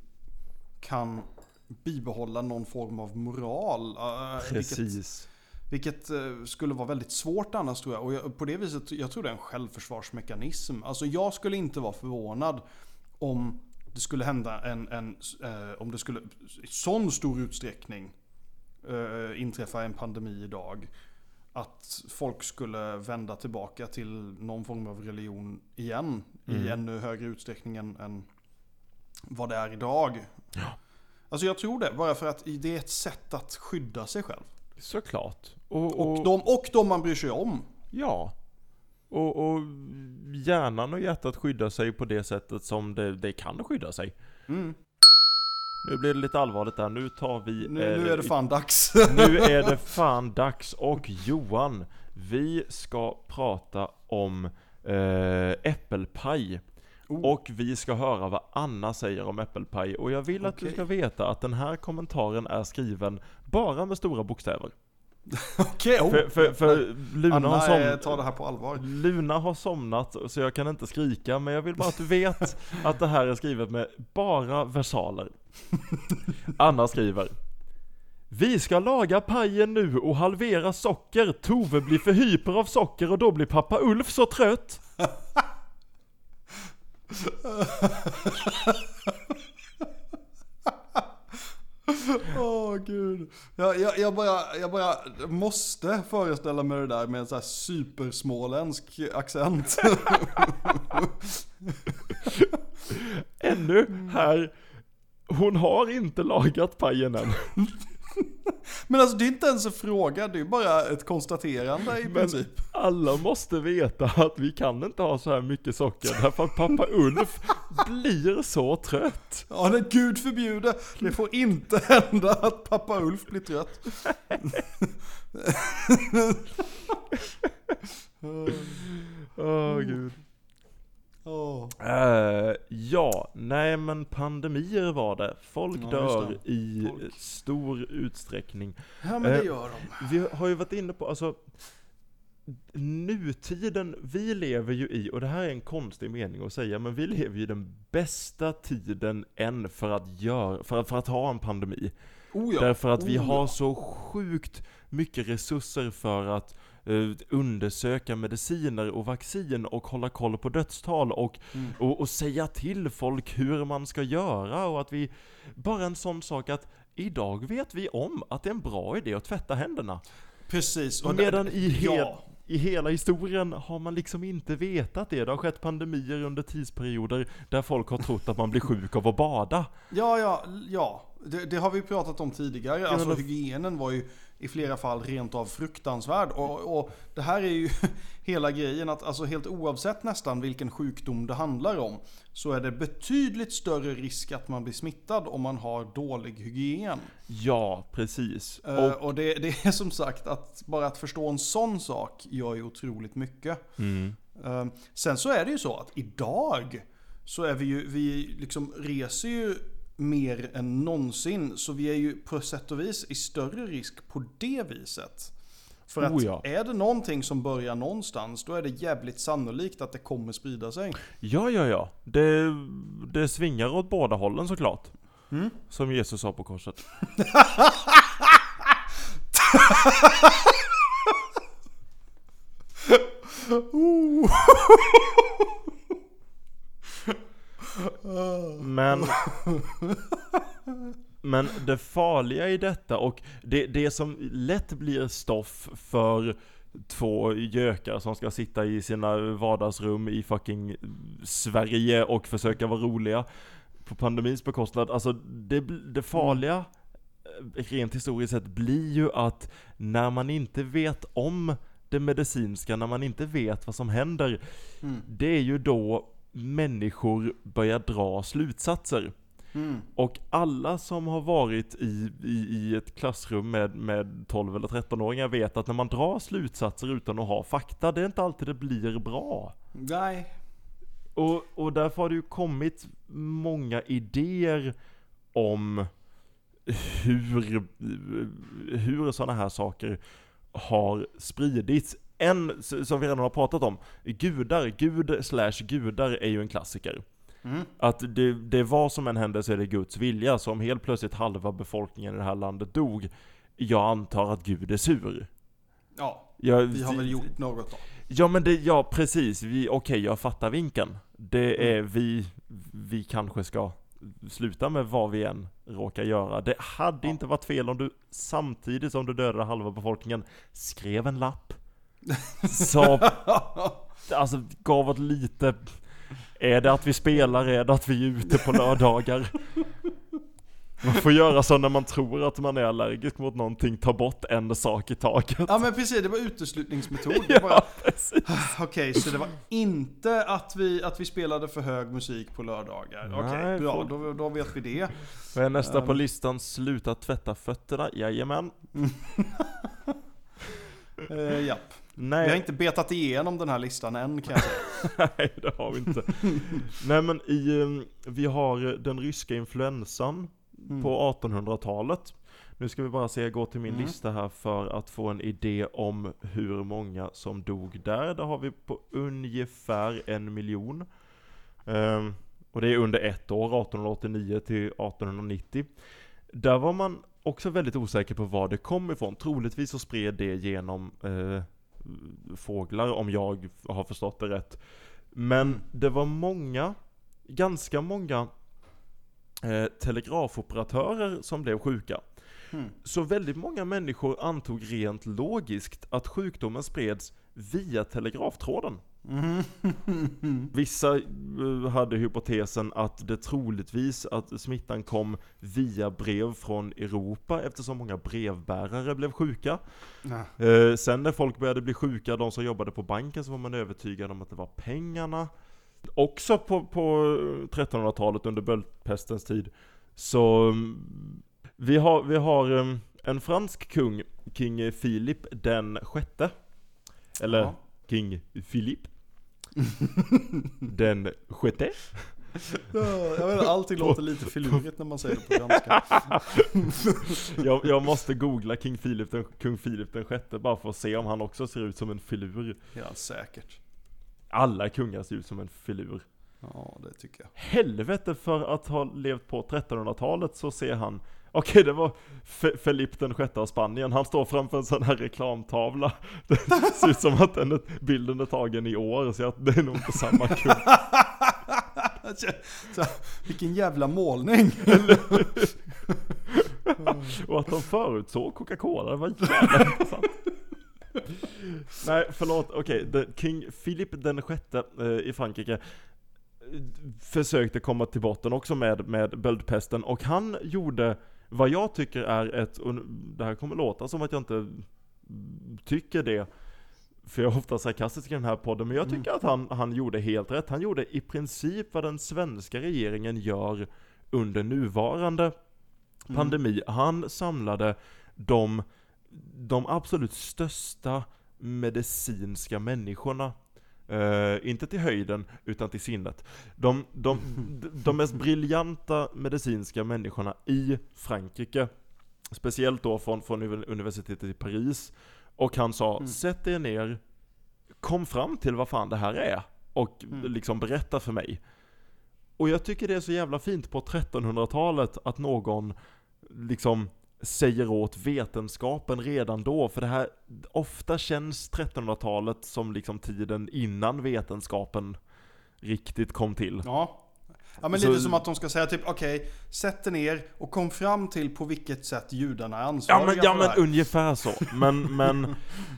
kan bibehålla någon form av moral. eh, Vilket, vilket eh, skulle vara väldigt svårt annars tror jag. Och jag, på det viset, jag tror det är en självförsvarsmekanism. Alltså jag skulle inte vara förvånad om det skulle hända en, en eh, om det skulle i sån stor utsträckning eh, inträffa en pandemi idag. Att folk skulle vända tillbaka till någon form av religion igen i Mm. ännu högre utsträckning än, än vad det är idag. Ja. Alltså jag tror det, bara för att det är ett sätt att skydda sig själv. Såklart. Och, och, Och de, och de man bryr sig om. Ja. Och, och hjärnan och hjärtat skyddar sig på det sättet som det, det kan skydda sig. Mm. Nu blir det lite allvarligt där, nu tar vi... Nu, eh, nu är det fan dags. nu är det fan dags och Johan, vi ska prata om eh, äppelpaj. Oh. Och vi ska höra vad Anna säger om äppelpaj. Och jag vill att du Okej. ska veta att den här kommentaren är skriven bara med stora bokstäver. Okej, oh. För, för, för Luna, Anna har eh, som, tar det här på allvar. Luna har somnat så jag kan inte skrika men jag vill bara att du vet att det här är skrivet med bara versaler. Anna skriver Vi ska laga pajen nu och halvera socker. Tove blir för hyper av socker och då blir pappa Ulf så trött. Åh gud. Jag, jag, jag, bara, jag bara måste föreställa mig det där med en sån här supersmåländsk accent. Ännu här, hon har inte lagat pajen än. Men alltså det är inte ens en fråga, det är bara ett konstaterande i Men- princip. Alla måste veta att vi kan inte ha så här mycket socker därför att pappa Ulf blir så trött. Ja, det gud förbjude. Det får inte hända att pappa Ulf blir trött. Åh gud. Åh. Eh, ja, nej men pandemier var det. Folk Ja, dör just i Folk. stor utsträckning. Ja men det Eh, gör de. Vi har ju varit inne på, alltså Nutiden vi lever ju i, och det här är en konstig mening att säga, men vi lever ju i den bästa tiden än för att göra, för att, för att ha en pandemi. Oh ja. Därför att vi Oh har ja. så sjukt mycket resurser för att undersöka mediciner och vaccin och hålla koll på dödstal och, Mm. och, och säga till folk hur man ska göra och att vi, bara en sån sak att idag vet vi om att det är en bra idé att tvätta händerna. Precis. Och Medan i, hel, ja. i hela historien har man liksom inte vetat det. Det har skett pandemier under tidsperioder där folk har trott att man blir sjuk av att bada. Ja, ja, ja. Det, det har vi pratat om tidigare. Alltså då- hygienen var ju i flera fall rent av fruktansvärd. Och, och det här är ju hela grejen att alltså helt oavsett nästan vilken sjukdom det handlar om så är det betydligt större risk att man blir smittad om man har dålig hygien. Ja, precis. Eh, Och, och det, det är som sagt att bara att förstå en sån sak gör ju otroligt mycket. mm, Eh, Sen så är det ju så att idag så är vi ju, vi liksom reser ju mer än någonsin. Så vi är ju på sätt och vis i större risk på det viset. För att Oh ja. är det någonting som börjar någonstans, då är det jävligt sannolikt att det kommer sprida sig. ja, ja, ja. Det, det svingar åt båda hållen såklart. Mm. Som Jesus sa på korset. Men Men det farliga i detta och det, det som lätt blir stoff för två gökar som ska sitta i sina vardagsrum i fucking Sverige och försöka vara roliga på pandemins bekostnad. Alltså det, det farliga eh, rent historiskt sett blir ju att när man inte vet om det medicinska, när man inte vet vad som händer, Mm. det är ju då människor börjar dra slutsatser. Mm. Och alla som har varit i, i, i ett klassrum med, med 12 eller 13-åringar vet att när man drar slutsatser utan att ha fakta, det är inte alltid det blir bra. Nej. Och, och därför har det ju kommit många idéer om hur, hur sådana här saker har spridits. En som vi redan har pratat om, gudar, gud slash gudar är ju en klassiker. Mm. Att det, det var som en händelse är det Guds vilja, så om helt plötsligt halva befolkningen i det här landet dog, jag antar att Gud är sur. Ja, Jag, vi har väl gjort något då. Ja men det, ja precis, vi, okej jag fattar vinkeln. Det Mm. är vi, vi kanske ska sluta med vad vi än råkar göra. Det hade Ja. inte varit fel om du samtidigt som du dödade halva befolkningen skrev en lapp. Så, alltså gav ett lite, är det att vi spelar, är det att vi är ute på lördagar? Man får göra så när man tror att man är allergisk mot någonting, ta bort en sak i taget. Ja men precis, det var uteslutningsmetod. Det var, Ja, precis. Okej, så det var inte att vi, att vi spelade för hög musik på lördagar. Okej, Nej, bra. Då, då vet vi det. Vad är nästa på Ehm. listan? Sluta tvätta fötterna? Jajamän. Uh, japp. Vi har Nej, inte betat igenom den här listan än kan jag säga. nej det har vi inte. nej men i, um, vi har den ryska influensan Mm. på 1800-talet. Nu ska vi bara se, går till min Mm. lista här för att få en idé om hur många som dog där. Där har vi på ungefär en miljon. Ehm, och det är under ett år, 1889 till 1890. Där var man också väldigt osäker på var det kom ifrån. Troligtvis så spred det genom eh, fåglar om jag har förstått det rätt. Men det var många, ganska många eh, telegrafoperatörer som blev sjuka. Mm. Så väldigt många människor antog rent logiskt att sjukdomen spreds via telegraftråden. Mhm. Vissa eh, hade hypotesen att det troligtvis att smittan kom via brev från Europa eftersom många brevbärare blev sjuka. Eh, sen när folk började bli sjuka, de som jobbade på banken, så var man övertygad om att det var pengarna. Också på, på 1300-talet under böldpestens tid. Så mm, vi har, vi har mm, en fransk kung, King Philip den sjätte. Eller Ja. King Philip. den sjätte. Ja, Jag vet allting låter lite filurigt när man säger det på franska. Jag, jag måste googla King Philip den, kung Philip den sjätte bara för att se om han också ser ut som en filur. Ja, säkert. Alla kungar ser ut som en filur. Ja, det tycker jag. Helvete för att ha levt på 1300-talet så ser han Okej det var F- Felipe den sjätte av Spanien, han står framför en sån här reklamtavla. Det ser ut som att den är, bilden är tagen i år, så att det är nog inte samma kung Så, vilken jävla målning! Och att de förutsåg Coca-Cola, det var jävla intressant. Nej förlåt, okej, okay, King Philip den sjätte eh, i Frankrike eh, Försökte komma till botten också med, med böldpesten. Och han gjorde vad jag tycker är ett, och det här kommer låta som att jag inte tycker det För jag är ofta sarkastisk i den här podden, men jag tycker att han, han gjorde helt rätt Han gjorde i princip vad den svenska regeringen gör under nuvarande pandemi. Han samlade de, de absolut största medicinska människorna. Eh, inte till höjden, utan till sinnet. De, de, de mest briljanta medicinska människorna i Frankrike. Speciellt då från, från uni- universitetet i Paris. Och han sa, Mm. sätt er ner, kom fram till vad fan det här är. Och Mm. liksom berätta för mig. Och jag tycker det är så jävla fint på 1300-talet att någon liksom säger åt vetenskapen redan då, för det här, ofta känns 1300-talet som liksom tiden innan vetenskapen riktigt kom till. Ja. Ja men Så- lite som att de ska säga typ okej, sätt er ner och kom fram till på vilket sätt judarna är Ja ansvariga men, ja, för det men här. ungefär så. Men, men,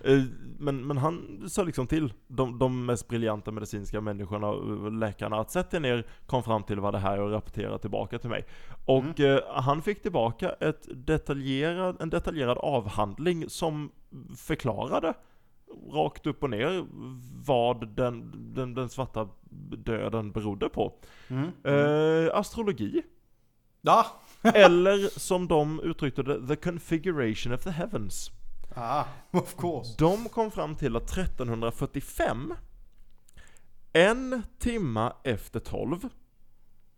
eh, men, men han sa liksom till de, de mest briljanta medicinska människorna, läkarna, att sätt er ner, kom fram till vad det här är och rapportera tillbaka till mig. Och eh, han fick tillbaka ett detaljerad, en detaljerad avhandling som förklarade rakt upp och ner vad den, den, den svarta döden berodde på. Mm. Eh, astrologi. Ja. Eller som de uttryckte det, the configuration of the heavens. Ah, of course. De kom fram till att 1345, en timma efter 12,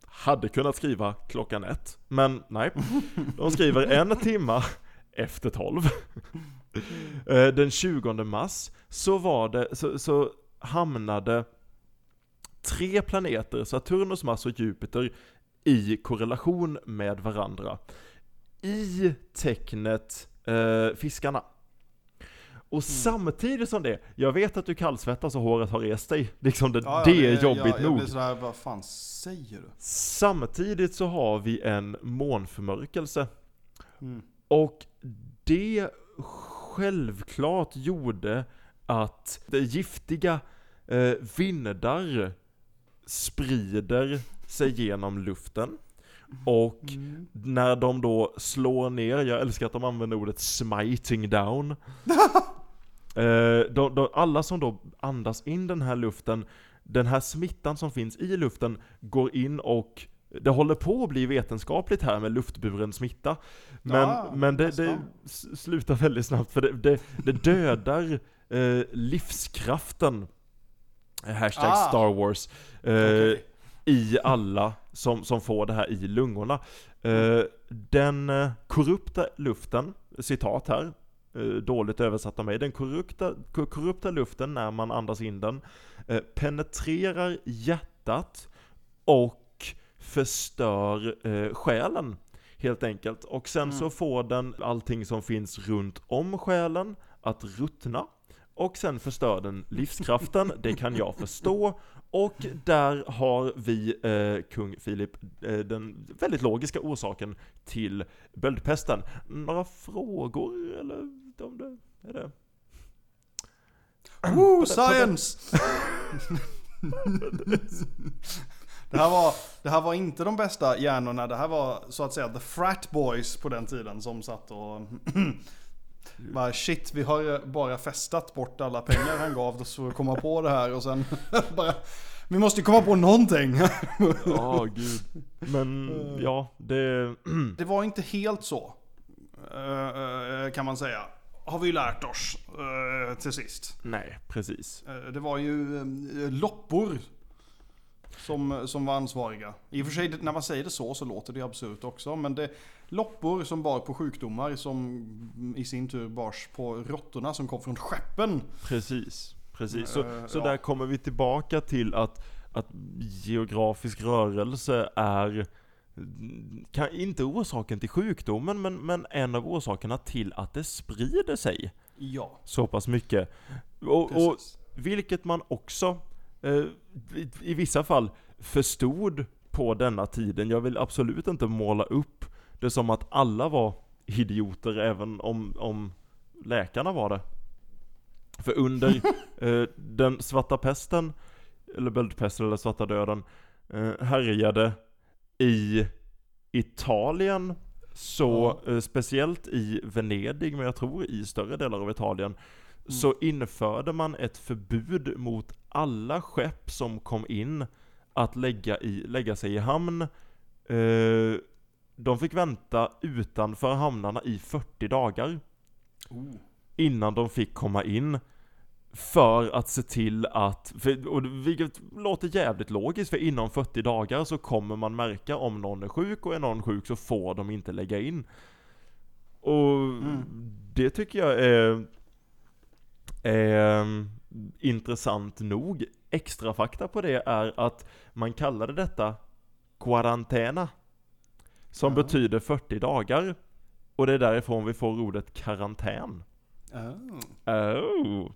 hade kunnat skriva klockan ett, men nej. De skriver en timma efter 12. Eh, Den 20 mars så var det, så, så hamnade tre planeter, Saturnus, Mars och Jupiter, i korrelation med varandra. I tecknet eh, fiskarna. Och samtidigt som det, jag vet att du kallsvettas och håret har rest dig, liksom det, Ja, ja, det är jobbigt jag, jag nog. sådär, vad fan säger du? Samtidigt så har vi en månförmörkelse. Mm. Och det självklart gjorde att det giftiga eh, vindar sprider sig genom luften. Och Mm. när de då slår ner, jag älskar att de använder ordet smiting down. eh, de, de, alla som då andas in den här luften, den här smittan som finns i luften går in och det håller på att bli vetenskapligt här med luftburen smitta. Men, Ja, men det, det slutar väldigt snabbt för det, det, det dödar eh, livskraften. Hashtag Ah. Star Wars. Eh, Okej. i alla som, som får det här i lungorna. Eh, den eh, korrupta luften, citat här, eh, dåligt översatt av mig, den korrupta, ko- korrupta luften när man andas in den eh, penetrerar hjärtat och förstör eh, själen helt enkelt. Och sen så får den allting som finns runt om själen att ruttna. Och sen förstör den livskraften, det kan jag förstå. Och där har vi eh, kung Filip, eh, den väldigt logiska orsaken till böldpesten. Några frågor eller om det, är det? Woo, science! det, här var, det här var inte de bästa hjärnorna, det här var så att säga the frat boys på den tiden som satt och bara shit, vi har bara festat bort alla pengar han gav oss för att komma på det här och sen bara vi måste ju komma på någonting. Ja, gud. Men ja, det... Det var inte helt så. eh, eh, Kan man säga. Har vi ju lärt oss eh, till sist. Nej, precis. Eh, Det var ju eh, loppor som, som var ansvariga. I och för sig, när man säger det så så låter det absurt också. Men det loppor som bar på sjukdomar som i sin tur bars på råttorna som kom från skeppen. Precis. Precis. Så, Eh, så ja. där kommer vi tillbaka till att, att geografisk rörelse är kan, inte orsaken till sjukdomen, men, men en av orsakerna till att det sprider sig Ja, så pass mycket. Och, och vilket man också i, i vissa fall förstod på denna tiden. Jag vill absolut inte måla upp det som att alla var idioter även om, om läkarna var det. För under eh, den svarta pesten, eller böldpesten eller svarta döden, eh, härjade i Italien, så eh, speciellt i Venedig, men jag tror i större delar av Italien, så införde man ett förbud mot alla skepp som kom in att lägga, i, lägga sig i hamn. Eh, de fick vänta utanför hamnarna i 40 dagar Oh. innan de fick komma in. För att se till att, för, och vilket låter jävligt logiskt för inom 40 dagar så kommer man märka om någon är sjuk och är någon sjuk så får de inte lägga in. Och det tycker jag är, är intressant nog. Extra fakta på det är att man kallade detta quarantena. Som Ja. betyder 40 dagar. Och det är därifrån vi får ordet karantän. Oh. Oh.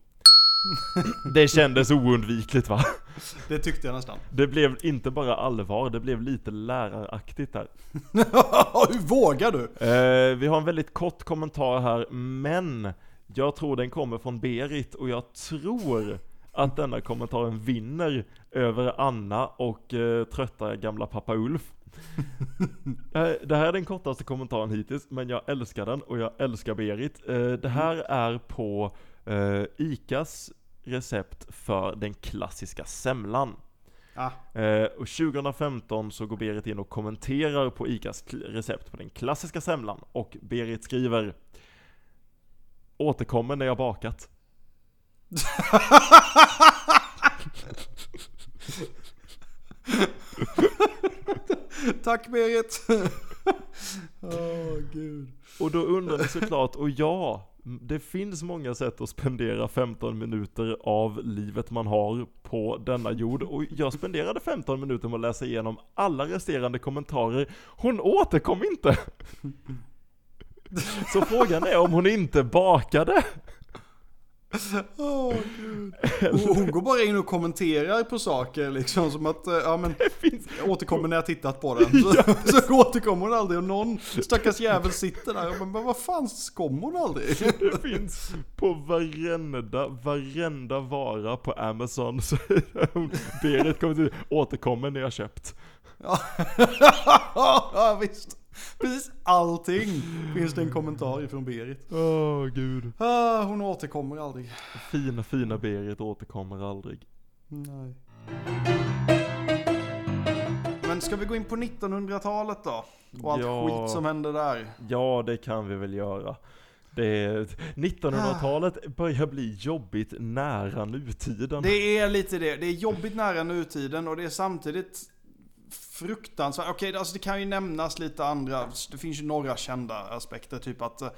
Det kändes oundvikligt va? Det tyckte jag nästan. Det blev inte bara allvar, det blev lite läraraktigt där. Hur vågar du? Eh, vi har en väldigt kort kommentar här, men jag tror den kommer från Berit och jag tror att denna kommentaren vinner över Anna och eh, trötta gamla pappa Ulf. Eh, det här är den kortaste kommentaren hittills, men jag älskar den och jag älskar Berit. Eh, det här är på eh, ICAs recept för den klassiska semlan. Ah, Eh, och 2015 så går Berit in och kommenterar på ICAs recept på den klassiska semlan. Och Berit skriver Återkommer när jag bakat. tack Berit. Åh gud. Och då undrar ni såklart, och ja, det finns många sätt att spendera 15 minuter av livet man har på denna jord. Och jag spenderade 15 minuter med att läsa igenom alla resterande kommentarer. Hon återkom inte! Så frågan är om hon inte bakade? Åh gud. Hon går bara in och kommenterar på saker liksom som att, eh, ja men finns- jag återkommer när jag tittat på den. Så, så återkommer hon aldrig och någon stackars jävel sitter där och bara, men vad fan kom hon aldrig? Det finns på varenda, varenda vara på Amazon så Berit kommer till återkommer när jag köpt. ja visst. Precis allting finns det en kommentar ifrån Berit. Åh gud. Ah, hon återkommer aldrig. Fina fina Berit återkommer aldrig. Nej. Men ska vi gå in på 1900-talet då? Och allt Ja. skit som hände där. Ja det kan vi väl göra. Det, 1900-talet börjar bli jobbigt nära nutiden. Det är lite det. Det är jobbigt nära nutiden och det är samtidigt fruktansvärt. Okej, alltså det kan ju nämnas lite andra. Det finns ju några kända aspekter. Typ att eh,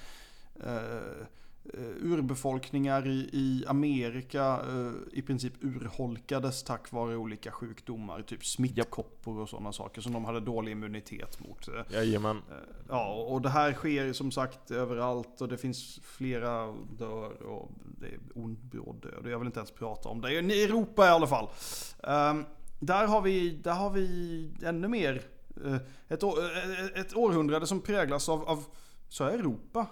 eh, urbefolkningar i, i Amerika eh, i princip urholkades tack vare olika sjukdomar. Typ smittkoppor och sådana saker som de hade dålig immunitet mot. Jajamän. Eh, Ja, och det här sker som sagt överallt och det finns flera dör och det är ond bråd död. Jag vill inte ens prata om det. I Europa i alla fall. Ehm, där, har vi, där har vi ännu mer eh, ett, eh, ett århundrade som präglas av, av så Europa.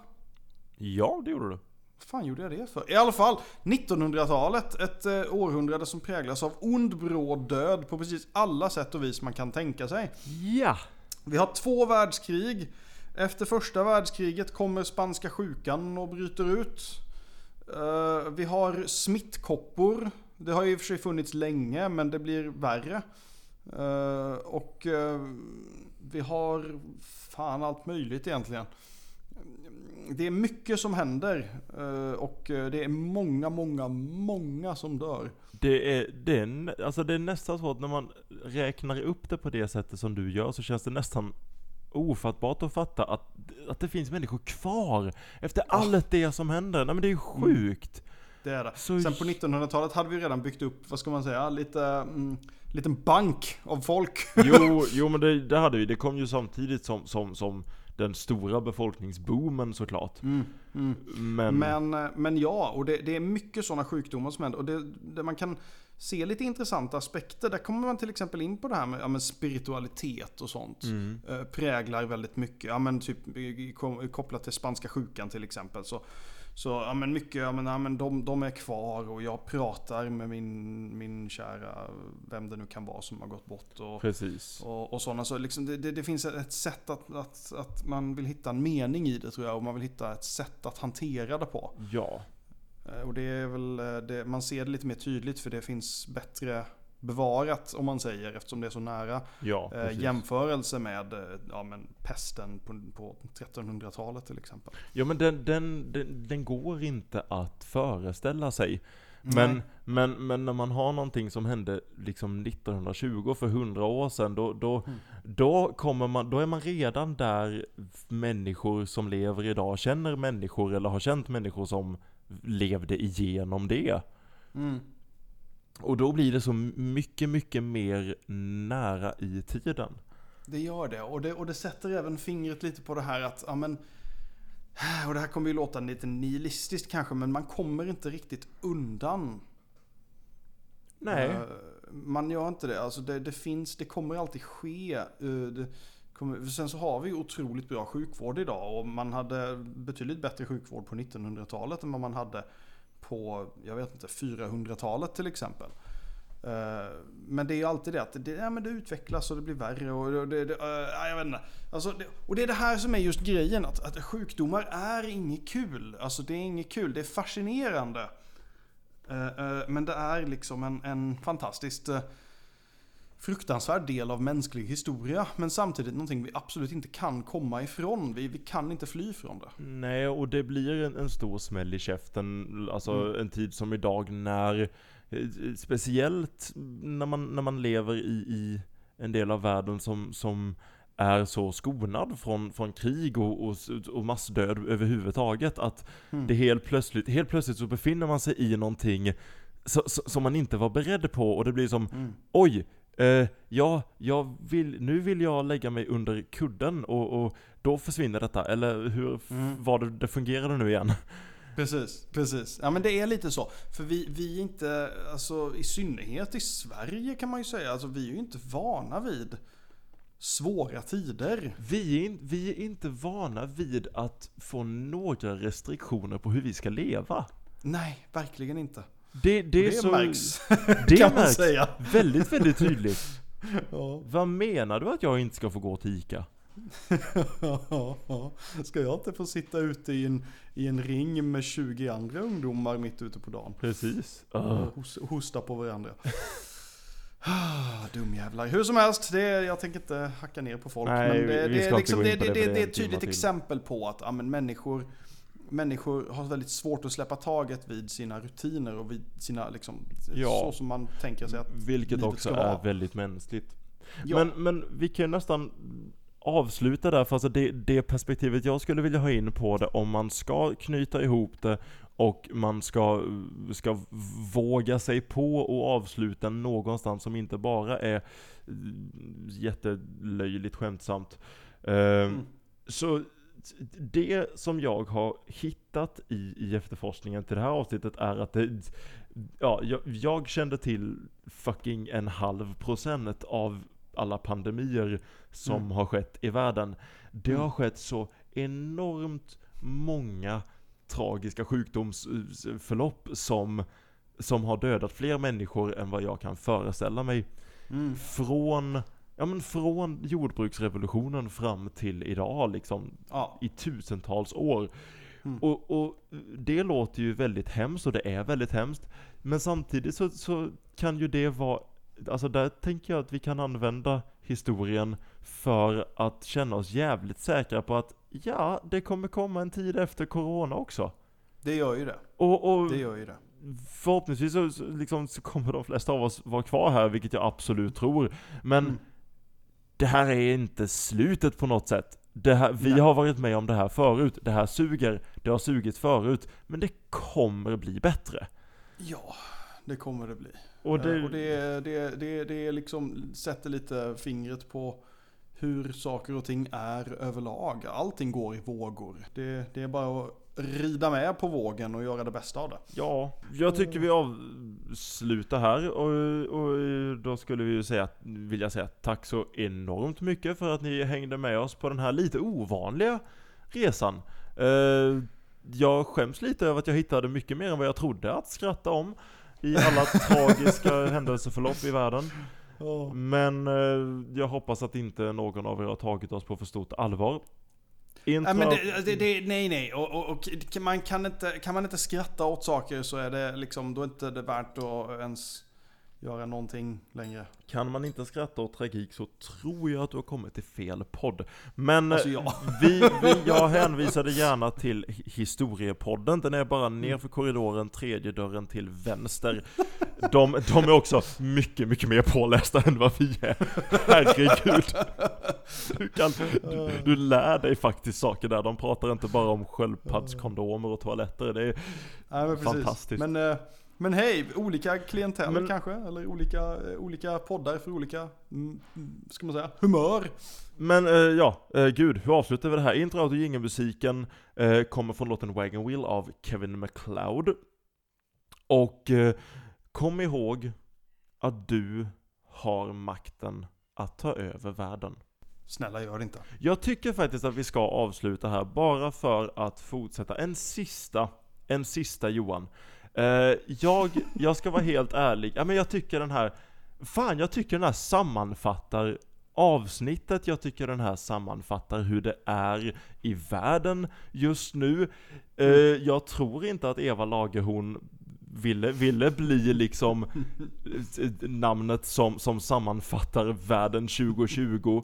Ja det gjorde du. Vad fan gjorde jag det för? I alla fall, 1900-talet, ett eh, århundrade som präglas av ond bråd död på precis alla sätt och vis man kan tänka sig. Ja! Vi har två världskrig. Efter första världskriget kommer spanska sjukan och bryter ut. Vi har smittkoppor. Det har ju i och för sig funnits länge men det blir värre. Eh, och eh, vi har fan allt möjligt egentligen. Det är mycket som händer eh, och det är många, många, många som dör. Det är, det, är, alltså det är nästan så att när man räknar upp det på det sättet som du gör så känns det nästan ofattbart att fatta att, att det finns människor kvar efter allt det som händer. Nej men det är ju sjukt. Det är det. Så- Sen på 1900-talet hade vi redan byggt upp, vad ska man säga, lite, mm, liten bank av folk. Jo, jo men det, det hade vi. Det kom ju samtidigt som, som, som den stora befolkningsboomen såklart. Mm, mm. Men, Men, eh, men ja, och det, det är mycket sådana sjukdomar som händer. Och det, det man kan se lite intressanta aspekter. Där kommer man till exempel in på det här med ja, men spiritualitet och sånt. Mm. Eh, präglar väldigt mycket. Ja, men typ kopplat till spanska sjukan till exempel. Så, så ja, men mycket, ja, men, ja, men de, de är kvar och jag pratar med min, min kära, vem det nu kan vara som har gått bort. Och, Precis. och, och sådana. Så liksom det, det, det finns ett sätt att, att, att man vill hitta en mening i det tror jag. Och man vill hitta ett sätt att hantera det på. Ja. Eh, Och det är väl, eh, det, man ser det lite mer tydligt för det finns bättre bevarat om man säger eftersom det är så nära. Ja, Eh, jämförelse med eh, ja, men pesten på, på 1300-talet till exempel. Ja men den, den, den, den går inte att föreställa sig. Nej. Men, men, men när man har någonting som hände liksom 1920 för 100 år sedan, då, då, Mm. då, kommer man, då är man redan där människor som lever idag känner människor eller har känt människor som levde igenom det. Mm. Och då blir det så mycket, mycket mer nära i tiden. Det gör det. Och, det. och det sätter även fingret lite på det här att, ja men, och det här kommer ju låta lite nihilistiskt kanske, men man kommer inte riktigt undan. Nej. Eh, Man gör inte det. Alltså det, det finns, det kommer alltid ske. Eh, Det kommer, sen så har vi otroligt bra sjukvård idag och man hade betydligt bättre sjukvård på 1900-talet än vad man hade på, jag vet inte, 400-talet till exempel. Eh, men det är ju alltid det att det, ja, men det utvecklas och det blir värre och det, det, eh, jag vet inte. Alltså, det, och det är det här som är just grejen, att, att sjukdomar är inget kul. Alltså det är inget kul, det är fascinerande. Eh, men det är liksom en, en fantastiskt fruktansvärd del av mänsklig historia. Men samtidigt någonting vi absolut inte kan komma ifrån. Vi, vi kan inte fly från det. Nej, och det blir en, en stor smäll i käften. Alltså Mm. en tid som idag när, eh, speciellt när man, när man lever i, i en del av världen som, som är så skonad från, från krig och, och, och massdöd överhuvudtaget. Att Mm. det helt plötsligt, helt plötsligt så befinner man sig i någonting som man inte var beredd på och det blir som Mm. Oj! Eh, ja, jag vill, nu vill jag lägga mig under kudden och, och då försvinner detta. Eller hur Mm. var det det fungerade nu igen? Precis, precis. Ja men det är lite så. För vi, vi är inte, alltså i synnerhet i Sverige kan man ju säga, alltså vi är ju inte vana vid svåra tider. Vi är, vi är inte vana vid att få några restriktioner på hur vi ska leva. Nej, verkligen inte. Det, det, är det så, märks, det kan man märks säga. väldigt, väldigt tydligt. Ja. Vad menar du att jag inte ska få gå till ICA? Ska jag inte få sitta ute i en, i en ring med 20 andra ungdomar mitt ute på dagen? Precis. Uh. hos, hosta på varandra. Ah, Dumjävlar. Hur som helst, det är, jag tänker inte hacka ner på folk. Nej, men det, vi det, är liksom, det, det, är är ett tydligt exempel på att ja, människor, människor har väldigt svårt att släppa taget vid sina rutiner och vid sina, liksom, Ja. så som man tänker sig att Vilket också ska är vara. väldigt mänskligt. Ja. Men, men vi kan ju nästan avsluta där, för alltså det, det perspektivet jag skulle vilja ha in på det, om man ska knyta ihop det och man ska, ska våga sig på och avsluta någonstans som inte bara är jättelöjligt skämtsamt. Ehm, Så det som jag har hittat i, i efterforskningen till det här avsnittet är att det, ja, jag, jag kände till fucking en halv procent av alla pandemier som Mm. har skett i världen. Det Mm. har skett så enormt många tragiska sjukdomsförlopp som, som har dödat fler människor än vad jag kan föreställa mig. Mm. Från, ja men från jordbruksrevolutionen fram till idag liksom, Ja. i tusentals år. Mm. Och, och det låter ju väldigt hemskt och det är väldigt hemskt. Men samtidigt så, så kan ju det vara, alltså där tänker jag att vi kan använda historien för att känna oss jävligt säkra på att ja, det kommer komma en tid efter corona också. Det gör ju det. Och, och Det gör ju det. förhoppningsvis så, liksom, så kommer de flesta av oss vara kvar här, vilket jag absolut tror. Men Mm. Det här är inte slutet på något sätt. Här, vi Nej. har varit med om det här förut, det här suger, det har sugit förut, men det kommer bli bättre. Ja, det kommer det bli. Och det, Eh, och det, det, det, det liksom sätter lite fingret på hur saker och ting är överlag. Allting går i vågor. Det, det är bara att rida med på vågen och göra det bästa av det. ja, jag tycker vi avslutar här och, och då skulle vi ju säga, vill jag säga tack så enormt mycket för att ni hängde med oss på den här lite ovanliga resan. Eh, jag skäms lite över att jag hittade mycket mer än vad jag trodde att skratta om i alla tragiska händelseförlopp i världen. Men eh, jag hoppas att inte någon av er har tagit oss på för stort allvar. Intra... Nej, men det, det, det, nej, nej. Och, och, och man kan, inte, kan man inte skratta åt saker så är det liksom, då är inte det värt att ens göra någonting längre. Kan man inte skratta åt tragik så tror jag att du har kommit till fel podd. Men Alltså, eh, ja. vi, vi, jag hänvisade gärna till hi- historiepodden, den är bara nerför korridoren, tredje dörren till vänster. De, de är också mycket, mycket mer pålästa än vad vi är. Herregud. Du, kan, du, du lär dig faktiskt saker där, de pratar inte bara om sköldpaddskondomer och toaletter. Det är, Nej, men. Fantastiskt. Men, eh, men hej, olika klientell Men- kanske? Eller olika, eh, olika poddar för olika, mm, mm, ska man säga, humör. Men eh, ja, eh, gud, hur avslutar vi det här? Intro och jingelmusiken eh, kommer från låten Wagon Wheel av Kevin MacLeod. Och eh, kom ihåg att du har makten att ta över världen. Snälla gör det inte. Jag tycker faktiskt att vi ska avsluta här bara för att fortsätta. En sista, en sista Johan. Eh, jag, jag ska vara helt ärlig, ja men jag tycker den här, fan jag tycker den här sammanfattar avsnittet, jag tycker den här sammanfattar hur det är i världen just nu. Eh, jag tror inte att Eva Lagerhorn ville, ville bli liksom eh, namnet som, som sammanfattar världen 2020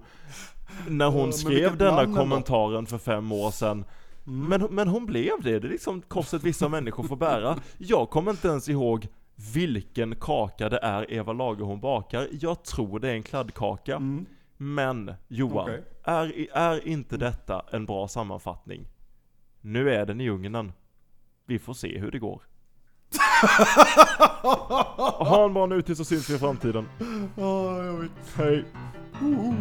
när hon skrev denna kommentaren för fem år sedan. Men, men hon blev det, det är liksom korset vissa människor får bära. Jag kommer inte ens ihåg vilken kaka det är Eva Lagerhorn bakar. Jag tror det är en kladdkaka. Mm. Men Johan, Okej. är, är inte detta en bra sammanfattning? Nu är den i ugnen. Vi får se hur det går. ha en bra nutid så syns vi i framtiden. Hej! Oh, oh.